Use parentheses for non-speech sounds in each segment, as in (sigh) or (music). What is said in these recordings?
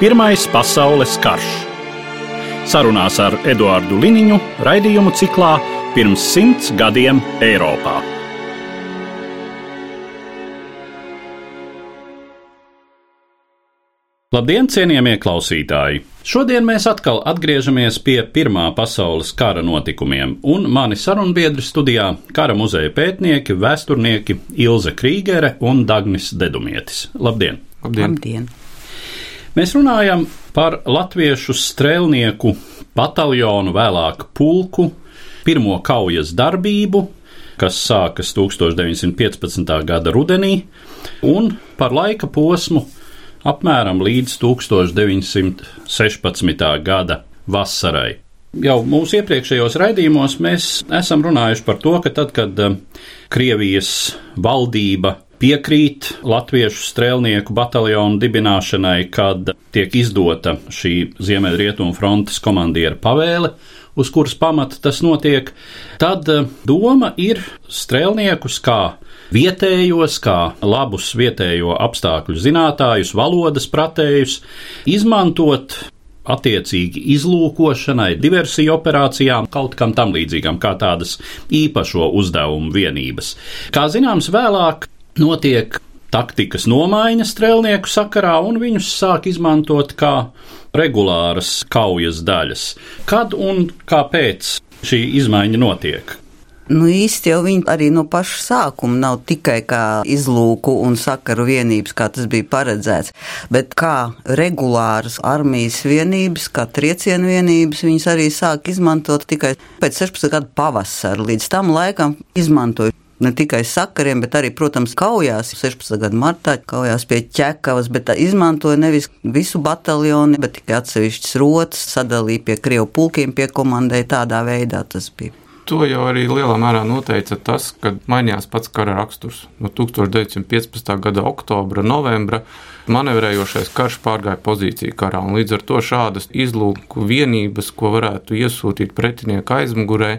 Pirmais pasaules karš. Sarunās ar Eduāru Liniņu raidījumu ciklā Pirms simts gadiem Eiropā. Labdien, cienījamie klausītāji! Šodien mēs atkal atgriežamies pie Pirmā pasaules kara notikumiem, un mani sarunbiedri studijā - kara muzeja pētnieki, vēsturnieki Ilze Krīgere un Dagnis Dedumietis. Labdien! Labdien! Labdien. Mēs runājam par latviešu strēlnieku bataljonu, vēlāk pulku, pirmo kaujas darbību, kas sākas 1915. gada rudenī, un par laika posmu apmēram līdz 1916. gada vasarai. Jau mūsu iepriekšējos raidījumos mēs esam runājuši par to, ka tad, kad eh, Krievijas valdība piekrīt latviešu strēlnieku bataljonu dibināšanai, kad tiek izdota šī Ziemeļrietumu frontes komandiera pavēle, uz kuras pamata tas notiek, tad eh, doma ir strēlniekus kā vietējos, kā labus vietējo apstākļu zinātājus, valodas pratējus, izmantot attiecīgi izlūkošanai, diversiju operācijām, kaut kam tam līdzīgam, kā tādas īpašo uzdevumu vienības. Kā zināms, vēlāk notiek taktikas nomaiņa strēlnieku sakarā, un viņus sāk izmantot kā regulāras kaujas daļas. Kad un kāpēc šī izmaiņa notiek? Nu, īsti jau viņi arī no paša sākuma nav tikai kā izlūku un sakaru vienības, kā tas bija paredzēts, bet kā regulāras armijas vienības, kā triecienu vienības, viņas arī sāk izmantot tikai pēc 16 gadu pavasara. Līdz tam laikam izmantoja ne tikai sakariem, bet arī, protams, kaujās 16. gada martā, kaujās pie ķekavas, bet izmantoja nevis visu bataljonu, bet tikai atsevišķas rotas, sadalīja pie Krievu pulkiem, pie komandēja tādā veidā tas bija. To jau arī lielā mērā noteica tas, ka mainījās pats kara raksturs. No 1915. gada oktobra, novembra manevrējošais karš pārgāja pozīciju karā, un līdz ar to šādas izlūku vienības, ko varētu iesūtīt pretinieka aizmugurē,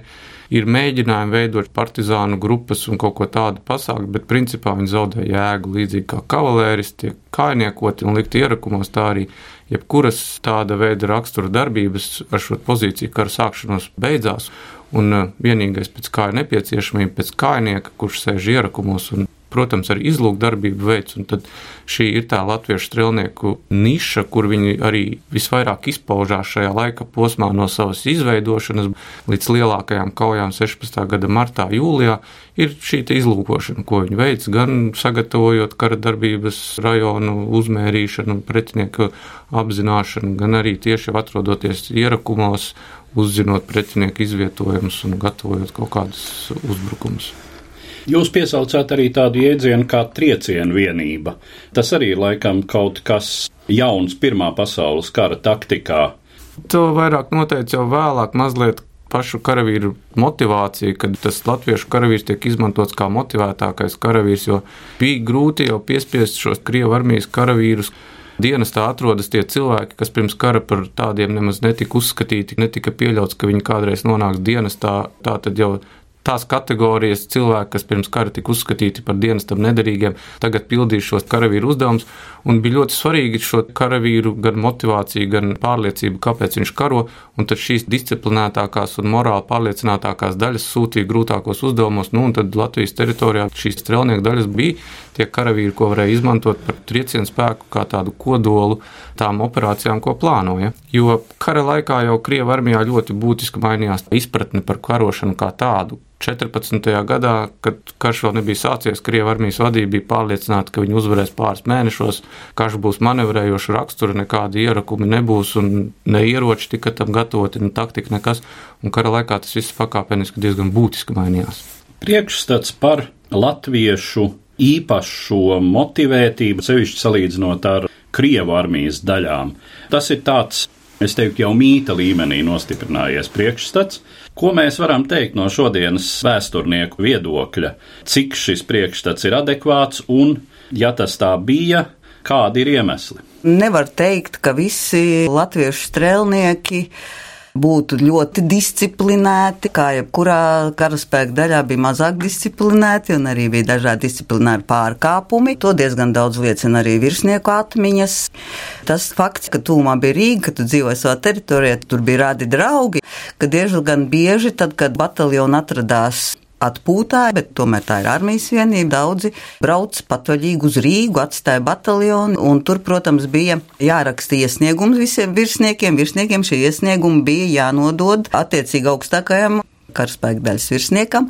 ir mēģinājumi veidot partizānu grupas un kaut ko tādu pasākt, bet principā viņi zaudēja jēgu līdzīgi kā kavalēris, tiek kainiekoti un likt ierakumos tā arī. Jebkuras tāda veida rakstura darbības ar šo pozīciju kara sākšanos beidzās, Un uh, vienīgais, pēc kā ir nepieciešamība, pēc kājnieka, kurš sēž ierakumos un, protams, arī izlūkdarbību veids. Tad šī ir tā latviešu strēlnieku niša, kur viņi arī visvairāk izpaužās šajā laika posmā no savas izveidošanas līdz lielākajām kaujām 16. gada martā, jūlijā. Ir šī izlūkošana, ko viņi veic, gan sagatavojot kara darbības rajonu uzmērīšanu, pretinieku apzināšanu, gan arī tieši atrodoties ierakumos uzzinot pretinieku izvietojumus un gatavojot kaut kādus uzbrukumus. Jūs piesaucāt arī tādu jēdzienu kā triecienu vienība. Tas arī laikam kaut kas jauns Pirmā pasaules kara taktikā. To vairāk noteica jau vēlāk, mazliet pašu karavīru motivācija, kad tas latviešu karavīrs tiek izmantots kā motivētākais karavīrs, jo bija grūti jau piespiest šos Krievu armijas karavīrus dienestā atrodas tie cilvēki, kas pirms kara par tādiem nemaz netika uzskatīti, netika pieļauts, ka viņi kādreiz nonāks dienestā. Tā tad jau tās kategorijas cilvēki, kas pirms kara tika uzskatīti par dienestam nederīgiem, tagad pildīs šos karavīru uzdevumus. Bija ļoti svarīgi šo karavīru gan motivāciju, gan pārliecību, kāpēc viņš karo. Tad šīs disciplinētākās un morāli pārliecinātākās daļas sūtīja grūtākos uzdevumos. Nu, tad Latvijas teritorijā šīs strēlnieku daļas bija tie karavīri, ko varēja izmantot par triecienu spēku, kā tādu kodolu tām operācijām, ko plānoja. Jo kara laikā jau Krievijas armijā ļoti būtiski mainījās izpratne par karošanu kā tādu 14. gadā, kad karš vēl nebija sācies, Krievijas armijas vadība bija pārliecināta, ka viņi uzvarēs pāris mēnešos. Karš būs manevrējoša rakstura, nekādi ierakumi nebūs, un ne ieroči tika tam gatavoti, ne taktika, nekas. Un kara laikā tas viss pakāpeniski diezgan būtiski mainījās. Priekšstats par latviešu īpašo motivētību, sevišķi salīdzinot ar Krievu armijas daļām. Tas ir tāds, es teiktu, jau mīta līmenī nostiprinājies priekšstats. Ko mēs varam teikt no šodienas vēsturnieku viedokļa? Cik šis priekšstats ir adekvāts un, ja tas tā bija, kādi ir iemesli? Nevar teikt, ka visi latviešu strēlnieki būtu ļoti disciplinēti, kā jebkurā karaspēka daļā bija mazāk disciplinēti, un arī bija dažādi disciplināri pārkāpumi. To diezgan daudz liecina arī virsnieku atmiņas. Tas fakts, ka tūmā bija Rīga, ka tu dzīvoji savā teritorijā, tur bija rādi draugi, ka diezgan bieži, tad, kad bataljoni atradās atpūtāji, bet tomēr tā ir armijas vienība. Daudzi brauc patvaļīgi uz Rīgu, atstāja bataljonu, un tur, protams, bija jāraksta iesniegums visiem virsniekiem. Virsniekiem šie iesniegumi bija jānodod attiecīgi augstākajam karaspēka daļas virsniekam,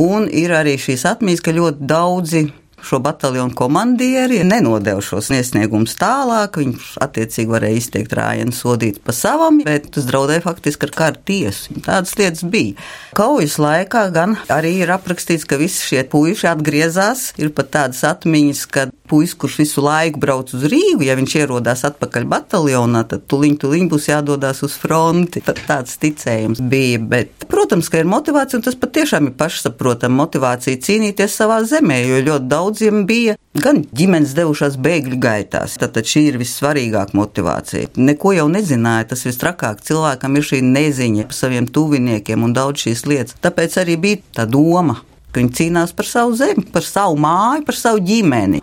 un ir arī šīs atmiņas, ka ļoti daudzi šo bataljonu komandieri nenodeva šos iesniegumus tālāk. Viņš attiecīgi varēja izteikt rājienu sodīt pa savam, bet tas draudēja faktiski ar kāru tiesu. Tādas lietas bija. Kaujas laikā gan arī ir aprakstīts, ka visi šie puiši atgriezās. Ir pat tādas atmiņas, ka puisis, kurš visu laiku brauc uz Rīgu, ja viņš ierodās atpakaļ bataljonā, tad tuliņ, tuliņ būs jādodas uz fronti. Tad tāds ticējums bija. Bet, protams, ka ir motivācija, un tas patiešām ir pašsaprotama motivācija cīnīties savā zemē, jo ļoti daudz daudziem bija gan ģimenes devušās bēgļu gaitās. Tātad šī ir vissvarīgākā motivācija. Neko jau nezināja, tas visstrakāk cilvēkam ir šī neziņa par saviem tuviniekiem un daudz šīs lietas. Tāpēc arī bija tā doma ka viņi cīnās par savu zemi, par savu māju, par savu ģimeni.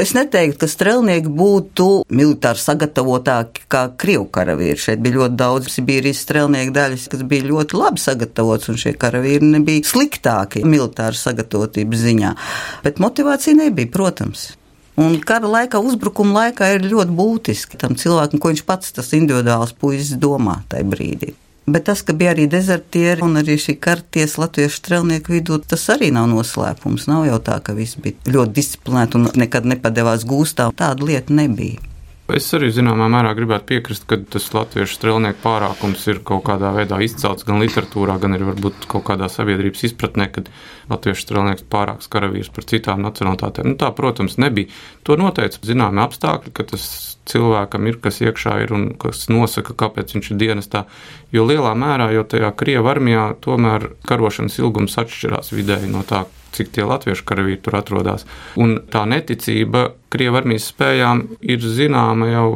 Es neteiktu, ka strēlnieki būtu militāri sagatavotāki kā krievu karavīri. Šeit bija ļoti daudz Sibīrijas strēlnieku daļas, kas bija ļoti labi sagatavots, un šie karavīri nebija sliktāki militāri sagatavotības ziņā. Bet motivācija nebija, protams. Un kara laikā, uzbrukuma laikā ir ļoti būtiski tam cilvēkam, ko viņš pats, tas individuāls puisis, domā tajā brīdī. Bet tas, ka bija arī dezertieri un arī šī karties latviešu strelnieku vidū, tas arī nav noslēpums. Nav jau tā, ka viss bija ļoti disciplinēti un nekad nepadevās gūstā. Tāda lieta nebija. Es arī zināmā mērā gribētu piekrist, ka tas latviešu strēlnieku pārākums ir kaut kādā veidā izcelts gan literatūrā, gan arī varbūt kaut kādā sabiedrības izpratnē, kad latviešu strēlnieks pārāks karavīrs par citām nacionalitātēm. Nu, tā, protams, nebija. To noteica zināmi apstākļi, ka tas cilvēkam ir kas iekšā ir un kas nosaka, kāpēc viņš ir dienestā. Jo lielā mērā jau tajā Krievijas armijā tomēr karošanas ilgums atšķirās vidēji no tā, cik tie latviešu karavīri tur atrodas. Un tā neticība Krievijas armijas spējām ir zināma jau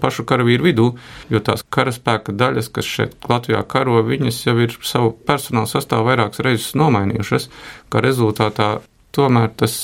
pašu karavīru vidū, jo tās karaspēka daļas, kas šeit Latvijā karo, viņas jau ir savu personāla sastāvu vairākas reizes nomainījušas, kā rezultātā tomēr tas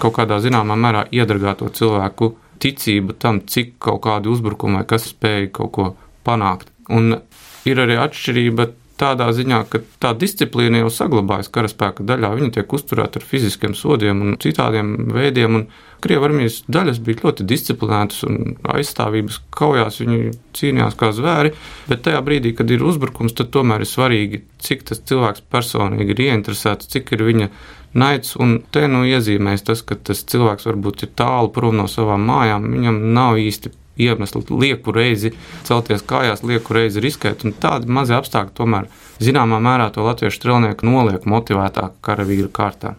kaut kādā zināmā mērā iedragā to cilvēku ticību tam, cik kaut kādi uzbrukumi vai kas spēja kaut ko panākt. Un ir arī atšķirība tādā ziņā, ka tā disciplīna jau saglabājas karaspēka daļā. Viņa tiek uzturēta ar fiziskiem sodiem un citādiem veidiem. Krievijas armijas daļas bija ļoti disciplinētas un aizstāvības kaujās. Viņi cīnījās kā zvēri, bet tajā brīdī, kad ir uzbrukums, tad tomēr ir svarīgi, cik tas cilvēks personīgi ir ieinteresēts, cik ir viņa naids. Un te nu iezīmēs tas, ka tas cilvēks varbūt ir tālu prom no savām mājām, viņam nav īsti iemesli lieku reizi celties kājās, lieku reizi riskēt. Tādi mazi apstākļi tomēr zināmā mērā to latviešu strelnieku noliek motivētāk karavīru kārtā.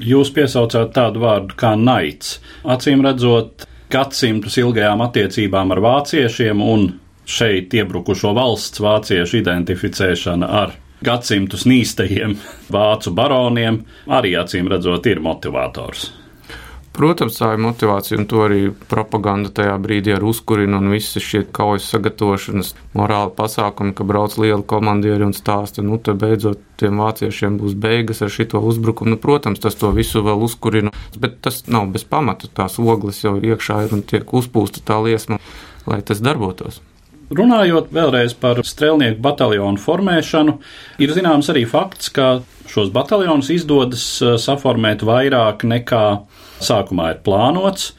Jūs piesaucāt tādu vārdu kā naids. Acīm redzot, gadsimtus ilgajām attiecībām ar vāciešiem un šeit iebrukušo valsts vāciešu identificēšana ar gadsimtus nīstajiem vācu baroniem arī acīm redzot ir motivators. Protams, tā ir motivācija, un to arī propaganda tajā brīdī ar uzkurinu un visas šie kaujas sagatavošanas morāli pasākumi, ka brauc liela komandieri un stāsta, nu, tad beidzot tiem vāciešiem būs beigas ar šito uzbrukumu. Nu, protams, tas to visu vēl uzkurina, bet tas nav bez pamata. Tās ogles jau iekšā ir un tiek uzpūsta tā liesma, lai tas darbotos. Runājot vēlreiz par strēlnieku bataljonu formēšanu, ir zināms arī fakts, ka šos bataljonus izdodas eh, saformēt vairāk nekā sākumā ir plānots,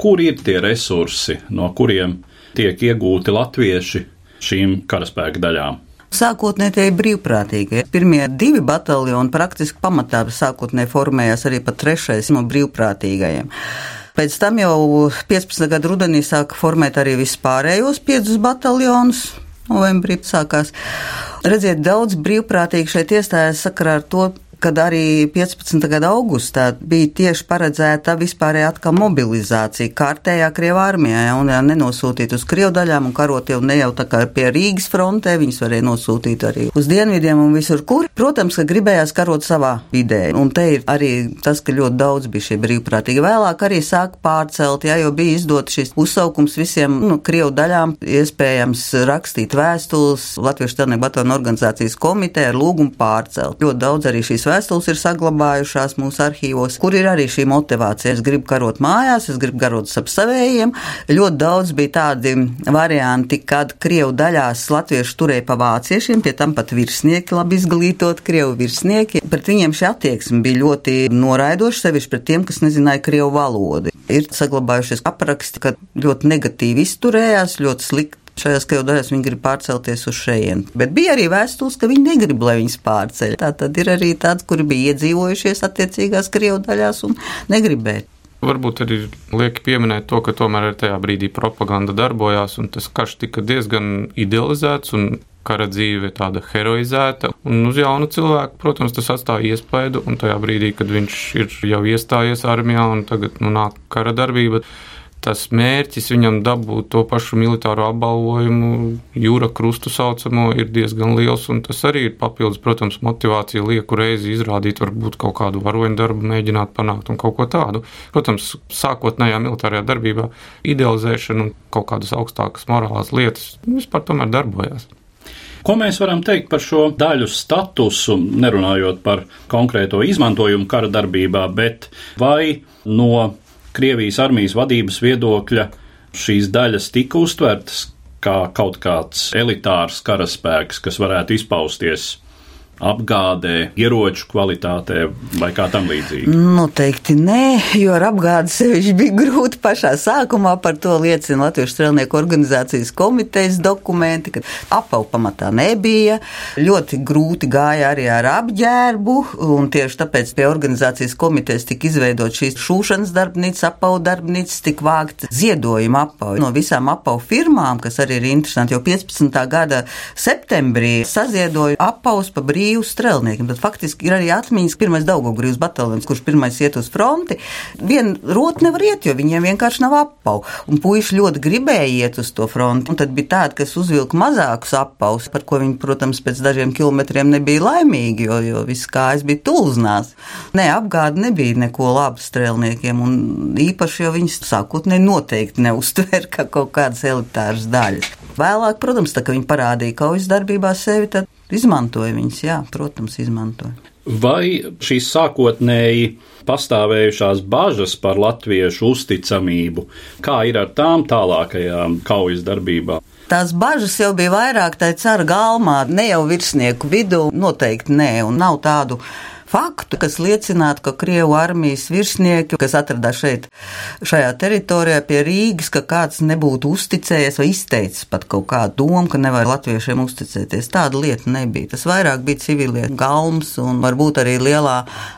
kur ir tie resursi, no kuriem tiek iegūti latvieši šīm karaspēka daļām. Sākotnēji tie ir brīvprātīgie. Pirmie divi bataljoni praktiski pamatā sākotnēji formējās arī pat trešais no brīvprātīgajiem. Pēc tam jau 15. gada rudenī sāka formēt arī vispārējos piecus bataljonus. Novembrī sākās. Redziet, daudz brīvprātīgi šeit iestājās sakarā ar to, kad arī 15. gada augustā bija tieši paredzēta vispārējā atkal mobilizācija kārtējā Krievā armijā, ja, un ja nenosūtīt uz Krievu daļām un karot jau ne jau tā kā pie Rīgas frontē, viņus varēja nosūtīt arī uz dienvidiem un visur, kur. Protams, ka gribējās karot savā vidē, un te ir arī tas, ka ļoti daudz bija šie brīvprātīgi. Vēlāk arī sāk pārcelt, ja, jo bija izdot šis uzsaukums visiem, nu, Krievu daļām, iespējams rakstīt vēstules Latviešu Tarnieku batonu organizācijas komiteja ar lūgumu pārcelt. Ļoti daudz arī šīs vēstules ir saglabājušās mūsu arhīvos, kur ir arī šī motivācija. Es gribu karot mājās, es gribu karot ap savējiem. Ļoti daudz bija tādi varianti, kad Krievu daļās latvieši turēja pa vāciešiem, pie tam pat virsnieki, labi izglītot Krievu virsnieki. Pret viņiem šī attieksme bija ļoti noraidoša, sevišķi pret tiem, kas nezināja Krievu valodu. Ir saglabājušies apraksti, ka ļoti negatīvi izturējās, ļoti slikti šajās kļūdās viņi grib pārcelties uz šejienu. Bet bija arī vēstules, ka viņi negrib, lai viņas pārceļ. Tā tad ir arī tāds, kuri bija iedzīvojušies attiecīgās Krievu daļās un negribēja. Varbūt arī lieki pieminēt to, ka tomēr tajā brīdī propaganda darbojās, un tas karš tika diezgan idealizēts un kara dzīve tāda heroizēta. Un uz jaunu cilvēku, protams, tas atstāja iespaidu, un tajā brīdī, kad viņš ir jau iestājies armijā un tagad nu, nāk kara darbība, tas mērķis viņam dabūt to pašu militāro apbalvojumu, jūra krustu saucamo, ir diezgan liels. Tas arī ir papildus, protams, motivācija lieku reizi izrādīt, varbūt kaut kādu varoņu darbu, mēģināt panākt un kaut ko tādu. Protams, sākotnējā militārajā darbībā idealizēšana un kaut kādas augstākas morālās lietas vispār tomēr darbojās. Ko mēs varam teikt par šo daļu statusu, nerunājot par konkrēto izmantojumu kara darbībā, bet vai no Krievijas armijas vadības viedokļa šīs daļas tika uztvertas kā kaut kāds elitārs karaspēks, kas varētu izpausties apgādē, ieroču kvalitātē vai kā tam līdzīgi? Noteikti nē, jo ar apgādi sevišķi bija grūti pašā sākumā. Par to liecina Latvijas strēlnieku organizācijas komitejas dokumenti, ka apavu pamatā nebija. Ļoti grūti gāja arī ar apģērbu, un tieši tāpēc pie organizācijas komitejas tika izveidot šīs šūšanas darbnīcas, apavu darbnīcas, tik vākt ziedojuma apavu no visām apavu firmām, kas arī ir interesanti, jo 15. gada septembrī saziedoja apavus pa brīvu brīvs strēlniekiem. Tad faktiski ir arī atmiņas pirmais Daugogrīvs bataljons, kurš pirmais iet uz fronti. Vien rot nevar iet, jo viņiem vienkārši nav apau. Un puiši ļoti gribēja iet uz to fronti. Un tad bija tādi, kas uzvilka mazākus apaus, par ko viņi, protams, pēc dažiem kilometriem nebija laimīgi, jo, jo viss kājas bija tulznās. Nē, apgāde nebija neko labu strēlniekiem, un īpaši jau viņas sākotnēji noteikti neuztver kā kaut kādas elitāras daļas. Vēlāk, protams, tā kā viņi parādīja kaujas darbībā sevi, tad Izmantoja viņas, jā, protams, izmantoja. Vai šīs sākotnēji pastāvējušās bažas par latviešu uzticamību, kā ir ar tām tālākajām kaujas darbībām? Tās bažas jau bija vairāk tā cara galmā, ne jau virsnieku vidū, noteikti nē, un nav tādu faktu, kas liecinātu, ka Krievu armijas virsnieki, kas atradās šeit, šajā teritorijā pie Rīgas, ka kāds nebūtu uzticējies vai izteicis pat kaut kādu domu, ka nevar latviešiem uzticēties. Tāda lieta nebija. Tas vairāk bija civilie galms un varbūt arī lielā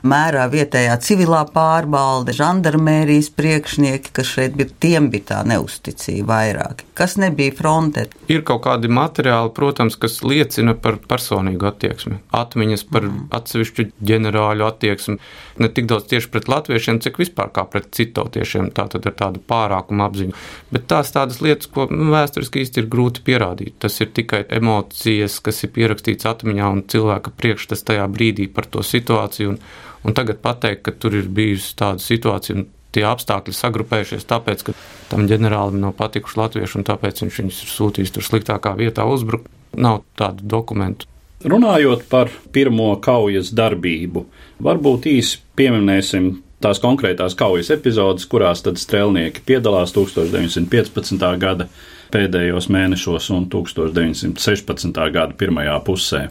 mērā vietējā civilā pārbalde, žandarmērijas priekšnieki, kas šeit bija, tiem bija tā neusticība vairāk. Kas nebija frontē? Ir kaut kādi materiāli, protams, kas liecina par personīgu attieksmi, atmiņas par atsevišķu ģenerālu ģenerāļu attieksmi ne tik daudz tieši pret latviešiem, cik vispār kā pret citautiešiem. Tā tad ir tāda pārākuma apziņa. Bet tās tādas lietas, ko nu, vēsturiski īsti ir grūti pierādīt. Tas ir tikai emocijas, kas ir pierakstīts atmiņā un cilvēka priekšstats tajā brīdī par to situāciju. Un, un tagad pateikt, ka tur ir bijusi tāda situācija. Tie apstākļi sagrupējušies tāpēc, ka tam ģenerālim nav patikuši latvieši, un tāpēc viņš viņus ir sūtījis tur sliktākā vietā uzbrukt. Nav tādu dokumentu. Runājot par pirmo kaujas darbību, varbūt īsi pieminēsim tās konkrētās kaujas epizodes, kurās tad strēlnieki piedalās 1915. gada pēdējos mēnešos un 1916. gada pirmajā pusē.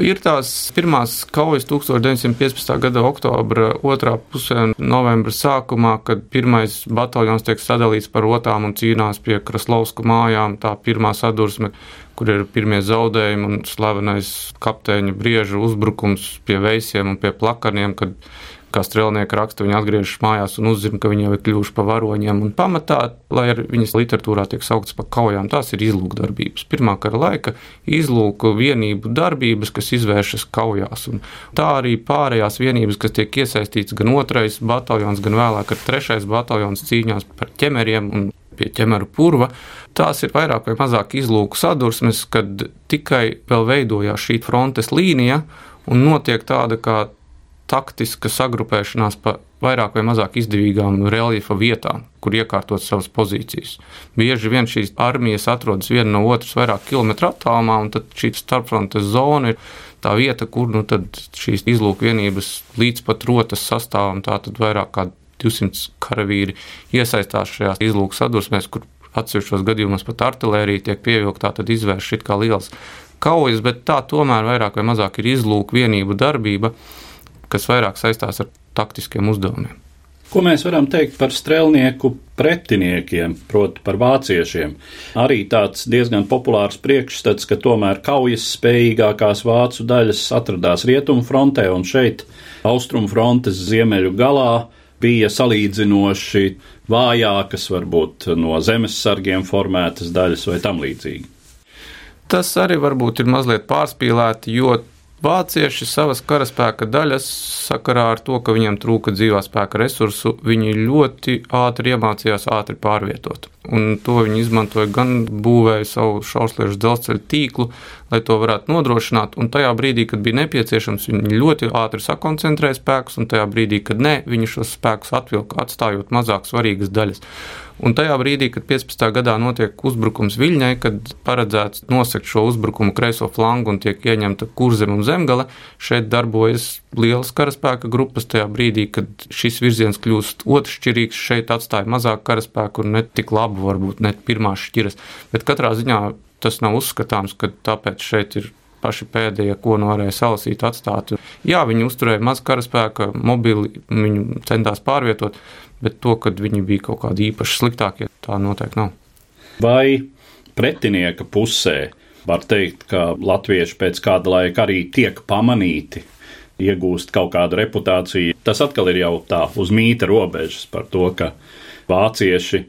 Ir tās pirmās kaujas 1915. gada oktobra otrā pusē un novembra sākumā, kad pirmais bataljons tiek sadalīts par otām un cīnās pie Kraslovsku mājām. Tā pirmā sadursme, kur ir pirmie zaudējumi un slavenais kapteiņa brieža uzbrukums pie veisiem un pie plakaniem, kad kā strēlnieki raksta, viņi atgriežas mājās un uzzina, ka viņi jau ir kļuvuši par varoņiem. Un pamatā, lai ar viņas literatūrā tiek sauktas par kaujām, tās ir izlūkdarbības. Pirmā kara laika izlūku vienību darbības, kas izvēršas kaujās. Un tā arī pārējās vienības, kas tiek iesaistīts gan otrais bataljons, gan vēlāk ar trešais bataljons cīņās par ķemeriem un pie ķemeru purva. Tās ir vairāk vai mazāk izlūku sadursmes, kad tikai vēl veidojās šī frontes līnija un notiek tāda kā taktiska sagrupēšanās pa vairāk vai mazāk izdevīgām reljefa vietām, kur iekārtot savas pozīcijas. Bieži vien šīs armijas atrodas viena no otras vairāk kilometru attālumā, un tad šī starpfrontes zona ir tā vieta, kur nu, šīs izlūku vienības līdz pat rotas sastāv, un tā tad vairāk kā 200 karavīri iesaistās šajās izlūku sadursmēs, kur atsevišķos gadījumos pat artērija tiek pievilktā, tad izvērš šit kā liels kaujas, bet tā tomēr vairāk vai mazāk ir izlūku vienību darbība, kas vairāk saistās ar taktiskiem uzdevumiem. Ko mēs varam teikt par strēlnieku pretiniekiem, proti, par vāciešiem? Arī tāds diezgan populārs priekšstats, ka tomēr kaujas spējīgākās vācu daļas atradās rietumu frontē un šeit, austrumu frontes ziemeļu galā, bija salīdzinoši vājākas, varbūt no zemesargiem formētas daļas vai tam līdzīgi. Tas arī varbūt ir mazliet pārspīlēti, jo Vācieši savas karaspēka daļas sakarā ar to, ka viņiem trūka dzīvā spēka resursu, viņi ļoti ātri iemācījās ātri pārvietot. Un to viņi izmantoja gan būvēja savu šausliešu dzelzceļa tīklu, lai to varētu nodrošināt. Un tajā brīdī, kad bija nepieciešams, viņi ļoti ātri sakoncentrēja spēkus, un tajā brīdī, kad nē, viņi šos spēkus atvilka, atstājot mazāk svarīgas daļas. Un tajā brīdī, kad 15. gadā notiek uzbrukums Viļņai, kad paredzēts nosegt šo uzbrukumu kreiso flangu un tiek ieņemta kurzem un zemgale, šeit darbojas lielas karaspēka grupas. Tajā brīdī, kad šis virziens kļūst otršķirīgs, šeit atstāja mazāk karaspēku un ne tik labu, varbūt ne pirmās šķiras. Bet katrā ziņā tas nav uzskatāms, ka tāpēc šeit ir paši pēdējie, ko nu varēja salasīt, atstāt. Jā, viņi uzturēja maz karaspēka, mobili, viņu centās pārvietot, bet to, ka viņi bija kaut kādi īpaši sliktākie, tā noteikti nav. Vai pretinieka pusē var teikt, ka latvieši pēc kāda laika arī tiek pamanīti, iegūst kaut kādu reputāciju? Tas atkal ir jau tā uz mīta robežas par to, ka vācieši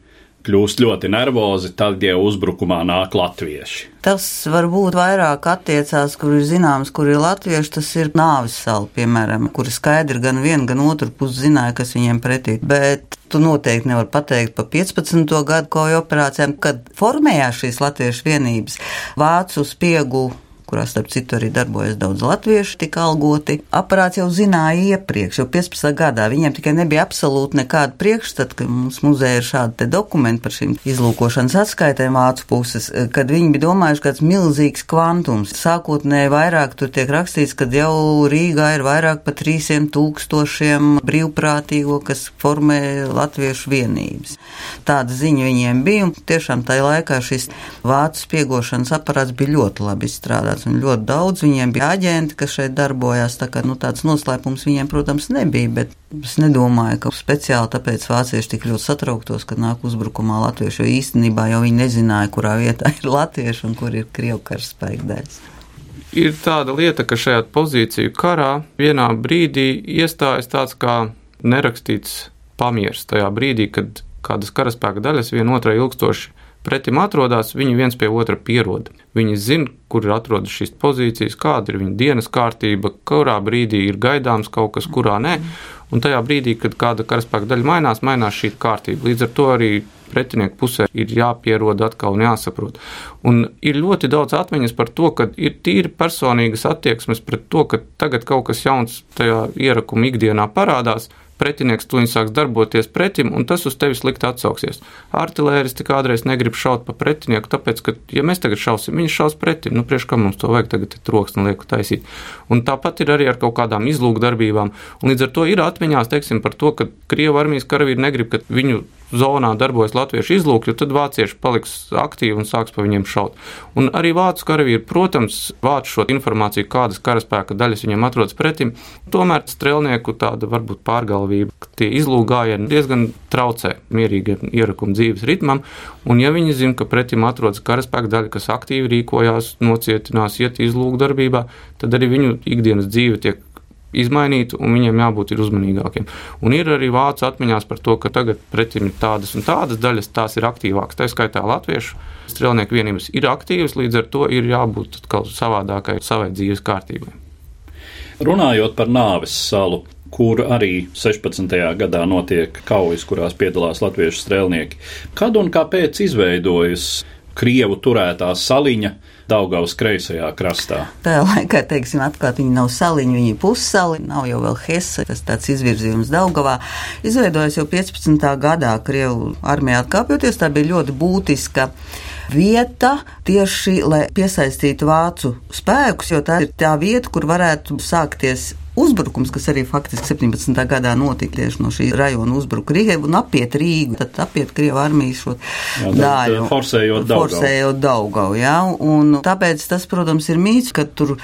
kļūst ļoti nervozi, tad, ja uzbrukumā nāk latvieši. Tas varbūt vairāk attiecās, kur ir zināms, kur ir latvieši, tas ir nāvis sala, piemēram, kur skaidri gan viena, gan otra puse zināja, kas viņiem pretī. Bet tu noteikti nevar pateikt par 15. gadu kauju operācijām, kad formējās šīs latviešu vienības. Vācu spiegu kurā starp citu arī darbojas daudz latviešu, tika algoti. Aparāts jau zināja iepriekš, jau 15. gadā. Viņiem tikai nebija absolūti nekāda priekšstata, ka mums muzejā ir šādi dokumenti par šīm izlūkošanas atskaitēm vācu puses, kad viņi bija domājuši, tas milzīgs kvantums. Sākotnēji vairāk tur tiek rakstīts, ka jau Rīgā ir vairāk par 300 tūkstošiem brīvprātīgo, kas formē latviešu vienības. Tāda ziņa viņiem bija, un tiešām tajā laikā šis vācu spiegošanas aparāts bija ļoti labi izstrādāts strādāts, un ļoti daudz viņiem bija aģenti, kas šeit darbojās. Tā kā nu, tāds noslēpums viņiem, protams, nebija, bet es nedomāju, ka speciāli tāpēc vācieši tik ļoti satrauktos, kad nāk uzbrukumā latvieši, jo īstenībā jau viņi nezināja, kurā vietā ir latvieši un kur ir krievu karaspēka daļas. Ir tāda lieta, ka šajā pozīciju karā vienā brīdī iestājas tāds kā nerakstīts pamieris. Tajā brīdī, kad kādas karaspēka daļas vienotrai ilgstoši pretim atrodas, viņi viens pie otra pierod. Viņi zina, kur atrodas šīs pozīcijas, kāda ir viņa dienas kārtība, kurā brīdī ir gaidāms kaut kas, kurā nē. Un tajā brīdī, kad kāda karaspēka daļa mainās, mainās šī kārtība. Līdz ar to arī pretinieku pusē ir jāpierod atkal un jāsaprot. Un ir ļoti daudz atmiņas par to, ka ir tīri personīgas attieksmes pret to, ka tagad kaut kas jauns tajā ierakuma ikdienā parādās, pretinieks tuņi sāks darboties pretim, un tas uz tevi slikti atsauksies. Artilēristi kādreiz negrib šaut pa pretinieku, tāpēc, ka, ja mēs tagad šausim, viņš šaus pretim, nu, priekš kā mums to vajag tagad troksni lieku taisīt. Un tāpat ir arī ar kaut kādām izlūkdarbībām, un līdz ar to ir atmiņās, teiksim, par to, ka Krievu armijas karavīri negrib, ka viņu zonā darbojas latviešu izlūki, tad vācieši paliks aktīvi un sāks pa viņiem šaut. Un arī vācu karavīri, protams, vāc šo informāciju, kādas karaspēka daļas viņiem atrodas pretim. Tomēr strēlnieku tāda varbūt pārgalvība, ka tie izlūgājieni diezgan traucē mierīgam ierakuma dzīves ritmam, un ja viņi zina, ka pretim atrodas karaspēka daļa, kas aktīvi rīkojās, nocietinās, iet izlūgdarbībā, tad arī viņu ikdienas dzīve tiek izmainītu, un viņiem jābūt uzmanīgākiem. Un ir arī vācu atmiņās par to, ka tagad pretim ir tādas un tādas daļas, tās ir aktīvākas. Tā skaitā latviešu strēlnieku vienības ir aktīvas, līdz ar to ir jābūt savādākai savai dzīves kārtībai. Runājot par nāves salu, kur arī 16. gadā notiek kaujas, kurās piedalās latviešu strēlnieki. Kad un kāpēc izveidojas Krievu turētā saliņa Daugavas kreisajā krastā. Tajā laikā, teiksim, atklāt, viņi nav saliņi, viņi pussali, nav jau vēl Hesse, tas tāds izvirzījums Daugavā. Izveidojas jau 15. gadā Krievu armijā atkāpjoties, tā bija ļoti būtiska vieta tieši, lai piesaistītu vācu spēkus, jo tā ir tā vieta, kur varētu sākties uzbrukums, kas arī faktiski 17. gadā notika tieši no šī rajona uzbruka Rīgai un apiet Rīgu, tad apiet Krievu armijas šo jā, daļu. Forsējot Daugau. Forsējot Daugau, jā, un tāpēc tas, protams, ir mīts, ka tur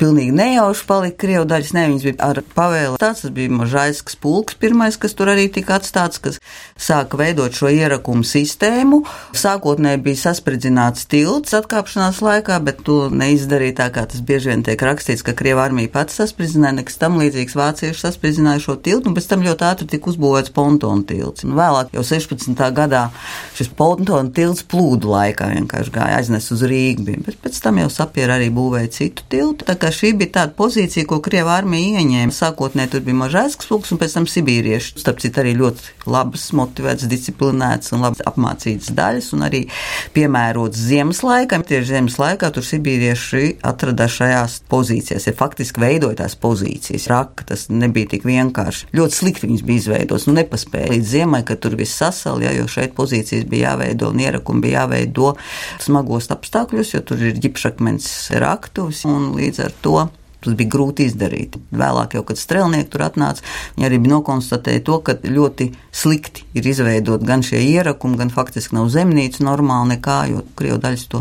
pilnīgi nejauši palika Krievu daļas. Ne, viņas bija ar pavēli. Tāds tas bija Mažaisks pulks pirmais, kas tur arī tika atstāts, kas sāka veidot šo ierakumu sistēmu. Sākotnēji bija saspridzināts tilts atkāpšanās laikā, bet to neizdarīja tā, kā tas bieži vien tiek rakstīts, ka Krieva armija pats saspridzināja, nekas tam līdzīgs vācieši saspridzināja šo tiltu, un pēc tam ļoti ātri tika uzbūvēts pontonu tilts. Un vēlāk, jau 16. gadā, šis pontonu tilts plūdu laikā vienkārši gāja aiznes uz Rīgu, bet pēc tam jau sapiera arī būvēja citu tiltu šī bija tāda pozīcija, ko Krievija armija ieņēma. Sākotnēji tur bija mažais spūks, un pēc tam sibīrieši. Starp citu, arī ļoti labas, motivētas, disciplinētas un labi apmācītas daļas, un arī piemērotas ziemas laikam. Tieši ziemas laikā tur sibīrieši atradās šajās pozīcijās, ja faktiski veidoja tās pozīcijas. Raka tas nebija tik vienkārši. Ļoti slikti viņas bija izveidotas, nu nepaspēja līdz ziemai, kad tur viss sasal, ja, jo šeit pozīcijas bija jāveido un ierakumi bija jāveido smagos apstākļos, jo tur ir ģipšakmens raktuvis un līdz ar to. Tas bija grūti izdarīt. Vēlāk, jau, kad strēlnieki tur atnāca, viņi arī nokonstatēja to, ka ļoti slikti ir izveidot gan šie ierakumi, gan faktiski nav zemnīca normāli nekā, jo Krievu daļas to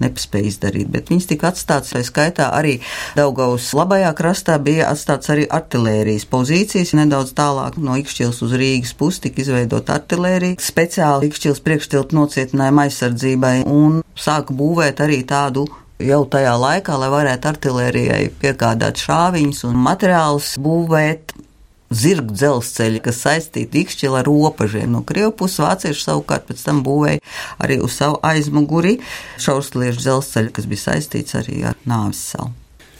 nepaspēja izdarīt. Bet viņas tika atstātas, tā skaitā arī Daugaus labajā krastā bija atstāts arī artilērijas pozīcijas. Nedaudz tālāk no Ikšķils uz Rīgas pusi tika izveidot artilērija, speciāli Ikšķils priekštiltu nocietinājumu aizsardzībai un sāka būvēt arī tādu jau tajā laikā, lai varētu artilērijai piegādāt šāviņus un materiālus būvēt. Zirgu dzelzceļi, kas saistīti ikšķili ar robežiem. No Krievijas puses vācieši savukārt pēc tam būvēja arī uz savu aizmuguri šausliešu dzelzceļu, kas bija saistīts arī ar nāvis salu.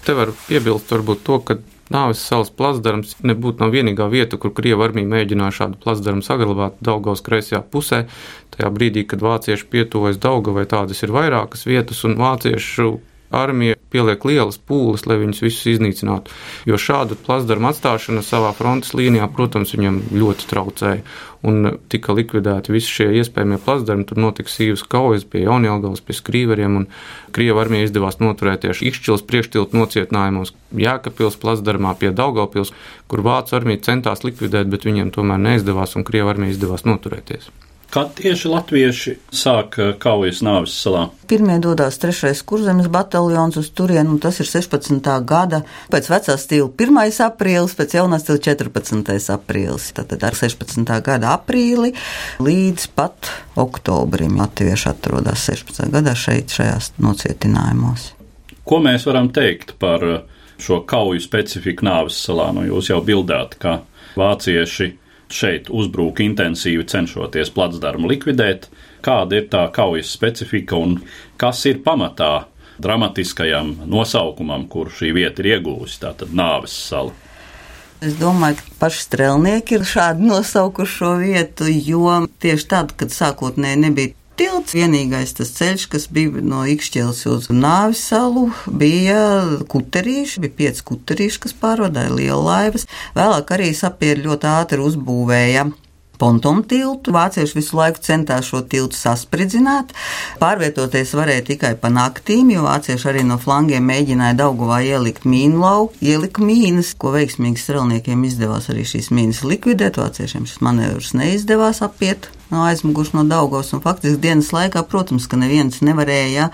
Te var piebilst varbūt to, ka Nāves salas plasdarms nebūtu nav vienīgā vieta, kur Krievija armija mēģināja šādu plasdarmu saglabāt Daugaus kreisajā pusē. Tajā brīdī, kad vācieši pietuvojas Daugavai, tādas ir vairākas vietas, un vāciešu armija pieliek lielas pūles, lai viņus visus iznīcinātu. Jo šāda plasdarma atstāšana savā frontes līnijā, protams, viņam ļoti traucēja. Un tika likvidēti visi šie iespējamie plasdarmi. Tur notika sīvas kaujas pie Jaunjēlgavas, pie skrīveriem, un Krieva armija izdevās noturēties Ikšķils priekštiltu nocietinājumos Jēkabpils plasdarmā pie Daugavpils, kur Vācu armija centās likvidēt, bet viņiem tomēr neizdevās, un Krieva armija izdevās noturēties. Kad tieši latvieši sāk eh, kaujas nāves salā? Pirmie dodas 3. kurzemes bataljons uz turieni, un tas ir 16. gada pēc vecā stila 1. aprīlis, pēc jaunā stila 14. aprīlis. Tātad ar 16. gada aprīli līdz pat oktobrim latvieši atrodas 16. gadā šeit, šajās nocietinājumos. Ko mēs varam teikt par eh, šo kauju specifiku nāves salā? Nu, jūs jau bildāt, ka vācieši šeit uzbrūk intensīvi cenšoties placdarmu likvidēt, kāda ir tā kaujas specifika un kas ir pamatā dramatiskajam nosaukumam, kur šī vieta ir iegūsta, tātad nāves sala. Es domāju, ka paši strēlnieki ir šādi nosaukuši šo vietu, jo tieši tad, kad sākotnēji nebija tilts. Vienīgais tas ceļš, kas bija no Ikšķils uz Nāvis salu, bija kuterīši, bija pieci kuterīši, kas pārvadāja lielu laivas. Vēlāk arī sapieri ļoti ātri uzbūvēja pontonu tiltu. Vācieši visu laiku centās šo tiltu saspridzināt. Pārvietoties varēja tikai pa naktīm, jo vācieši arī no flangiem mēģināja Daugavā ielikt mīnu lauku, ielika mīnas, ko veiksmīgi strelniekiem izdevās arī šīs mīnas likvidēt. Vāciešiem šis manevrs neizdevās apiet no aizmuguši no Daugavas. Faktiski dienas laikā, protams, ka neviens nevarēja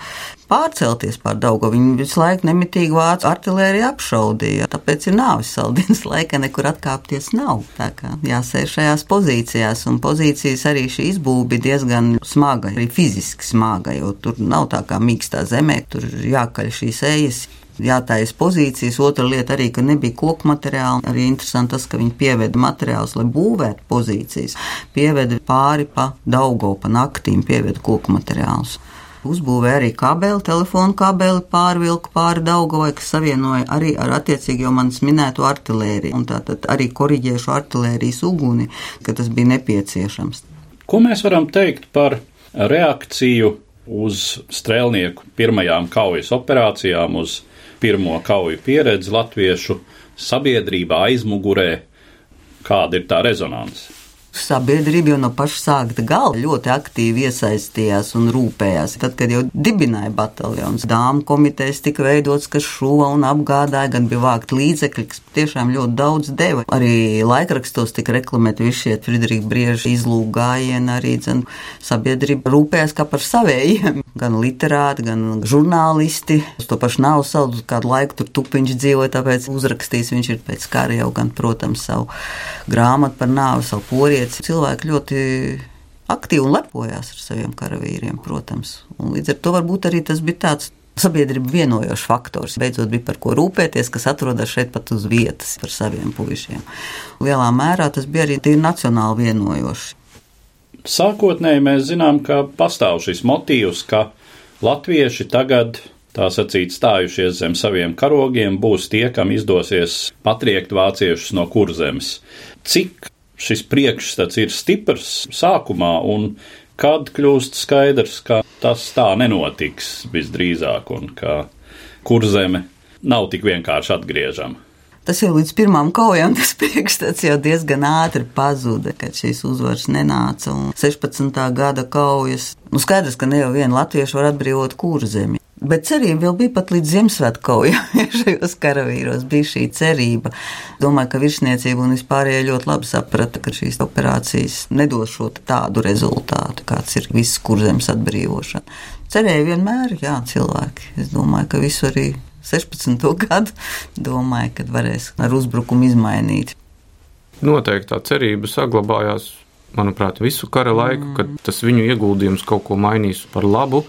pārcelties pār Daugavu. Viņi visu laiku nemitīgi vācu artilēriju apšaudīja. Tāpēc ir nāvis saldienas (laughs) laika, nekur atkāpties nav. Tā kā jāsēž šajās pozīcijās, un pozīcijas arī šī izbūve bija diezgan smaga, arī fiziski smaga, jo tur nav tā kā mīkstā zemē, tur jākaļ šīs ejas jātājas pozīcijas. Otra lieta arī, ka nebija koku materiāli. Arī interesanti tas, ka viņi pieveda materiālus, lai būvētu pozīcijas. Pieveda pāri pa Daugo, pa naktīm, pieveda koku materiālus. Uzbūvēja arī kabeli, telefonu kabeli pārvilku pāri Daugavai, kas savienoja arī ar attiecīgi jau manis minēto artilēriju. Un tātad arī koriģēšu artilērijas uguni, ka tas bija nepieciešams. Ko mēs varam teikt par reakciju uz strēlnieku pirmajām kaujas operācijām, uz pirmo kauju pieredzi latviešu sabiedrībā aizmugurē? Kāda ir tā rezonance? Sabiedrība jau no paša sākta gala ļoti aktīvi iesaistījās un rūpējās. Tad, kad jau dibināja bataljons, dāmas komitejas tika veidots, kas šuva un apgādāja, gan bija vākt līdzekļi, kas tiešām ļoti daudz deva. Arī laikrakstos tika reklamēti visi šie Friedrika Brieža izlūgājieni, arī dzen, sabiedrība rūpējās kā par savējiem. (laughs) Gan literāti, gan žurnālisti. Uz to pašu nav savu kādu laiku tur tupiņš dzīvoja, tāpēc uzrakstījis viņš ir pēc kara jau gan, protams, savu grāmatu par nāvi, savu porieti tāpēc cilvēki ļoti aktīvi un lepojās ar saviem karavīriem, protams. Un līdz ar to varbūt arī tas bija tāds sabiedrību vienojošs faktors. Beidzot, bija par ko rūpēties, kas atrodas šeit pat uz vietas par saviem puišiem. Lielā mērā tas bija arī tīri nacionāli vienojoši. Sākotnēji mēs zinām, ka pastāv šis motīvs, ka latvieši tagad tā sacīt, stājušies zem saviem karogiem, būs tie, kam izdosies patriekt vāciešus no kurzemes. Cik šis priekšstats ir stiprs sākumā, un kad kļūst skaidrs, ka tas tā nenotiks visdrīzāk, un ka kurzeme nav tik vienkārši atgriežama. Tas jau līdz pirmām kaujām tas (laughs) priekšstats jau diezgan ātri pazuda, kad šīs uzvaras nenāca. Un 16. gada kaujas, nu skaidrs, ka ne jau viena latvieša var atbrīvot kurzemi. Bet cerība vēl bija pat līdz Ziemassvētku kaujām. (laughs) Šajos karavīros bija šī cerība. Domāju, ka virsniecība un vispārējie ļoti labi saprata, ka šīs operācijas nedos šo tādu rezultātu, kāds ir viss kurzems atbrīvošana. Cerēja vienmēr, jā, cilvēki. Es domāju, ka visu arī 16. (laughs) gadu domāju, ka varēs ar uzbrukumu izmainīt. Noteikti tā cerība saglabājās, manuprāt, visu kara laiku, mm. kad tas viņu ieguldījums kaut ko mainīs par labu.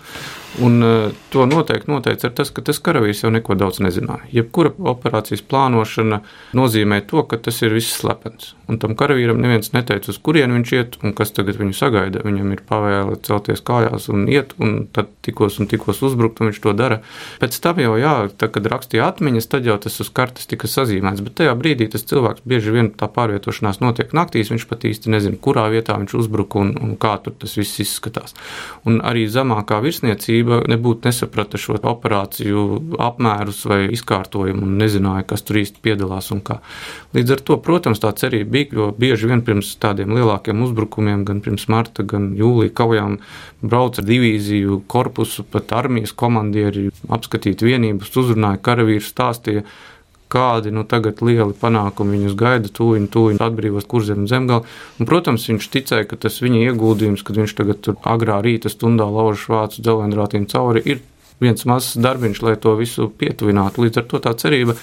Un uh, to noteikti noteica tas, ka tas karavīrs jau neko daudz nezināja. Jebkura operācijas plānošana nozīmē to, ka tas ir viss slepens. Un tam karavīram neviens neteica, uz kurien viņš iet un kas tagad viņu sagaida. Viņam ir pavēle celties kājās un iet, un tad tikos un tikos uzbrukt, un viņš to dara. Pēc tam jau, jā, tad, kad rakstīja atmiņas, tad jau tas uz kartes tika sazīmēts. Bet tajā brīdī tas cilvēks bieži vien tā pārvietošanās notiek naktīs, viņš pat īsti nezina, kurā vietā viņš uzbruka un, un kā tur tas viss izskatās. Un arī zemākā virsniecība sabiedrība nebūtu nesaprata šo operāciju apmērus vai izkārtojumu un nezināja, kas tur īsti piedalās un kā. Līdz ar to, protams, tā cerība bija, jo bieži vien pirms tādiem lielākiem uzbrukumiem, gan pirms marta, gan jūlija kaujām, brauca ar divīziju korpusu, pat armijas komandieri, apskatīt vienības, uzrunāja karavīrus, stāstīja kādi nu, tagad lieli panākumi viņus gaida, tūlīt, tūlīt atbrīvos kurzem un zemgali. Un, protams, viņš ticēja, ka tas viņa ieguldījums, kad viņš tagad tur agrā rīta stundā lauž vācu dzelendrātiem cauri, ir viens mazs darbiņš, lai to visu pietuvinātu. Līdz ar to tā cerība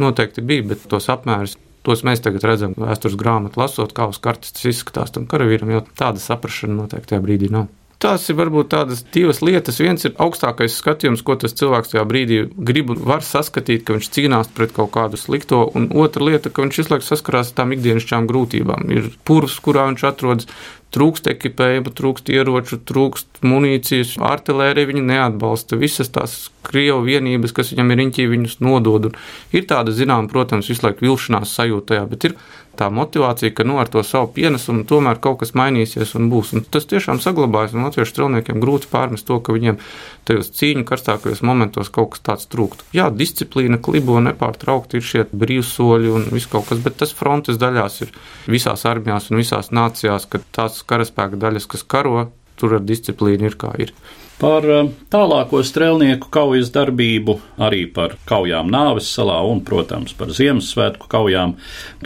noteikti bija, bet tos apmērus. Tos mēs tagad redzam, vēstures grāmatā lasot, kā uz kartes tas izskatās. Tam karavīram jau tāda saprāšana noteikti tajā brīdī nav. Tās ir varbūt tādas divas lietas. Viens ir augstākais skatījums, ko tas cilvēks tajā brīdī grib un var saskatīt, ka viņš cīnās pret kaut kādu slikto, un otra lieta, ka viņš visu laiku saskarās ar tām ikdienišķām grūtībām. Ir purvs, kurā viņš atrodas, trūkst ekipējuma, trūkst ieroču, trūkst munīcijas, artilērija viņu neatbalsta. Visas tās krievu vienības, kas viņam ir riņķī, viņus nodod. Un ir tāda, zinām, protams, visu laiku vilšanās sajūta tajā, bet ir tā motivācija, ka nu, ar to savu pienesumu tomēr kaut kas mainīsies un būs. Un tas tiešām saglabājas, latviešu strelniekiem grūti pārmest to, ka viņiem tajos cīņu karstākajos momentos kaut kas tāds trūkst. Jā, disciplīna, klibo nepārtraukti ir šie brīvsoļi un viss kaut kas, bet tas frontes daļās ir visās armijās un visās nācijās, ka tās karaspēka daļas, kas karo, tur ar disciplīnu ir kā ir. Par eh, tālāko strēlnieku kaujas darbību, arī par kaujām Nāves salā un, protams, par Ziemassvētku kaujām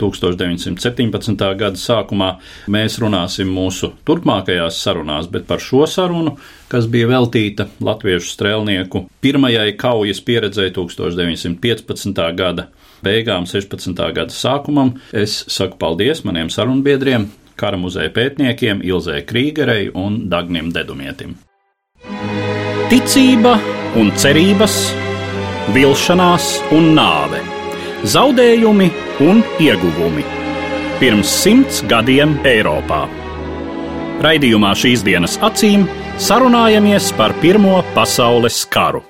1917. gada sākumā mēs runāsim mūsu turpmākajās sarunās, bet par šo sarunu, kas bija veltīta latviešu strēlnieku pirmajai kaujas pieredzēji 1915. gada beigām, 16. gada sākumam, es saku paldies maniem sarunbiedriem, kara muzeja pētniekiem Ilzē Krīgerei un Dagnim Dedumietim. Ticība un cerības vilšanās un nāve, zaudējumi un ieguvumi. Pirms simts gadiem Eiropā. Raidījumā šīs dienas acīm sarunājamies par Pirmo pasaules karu.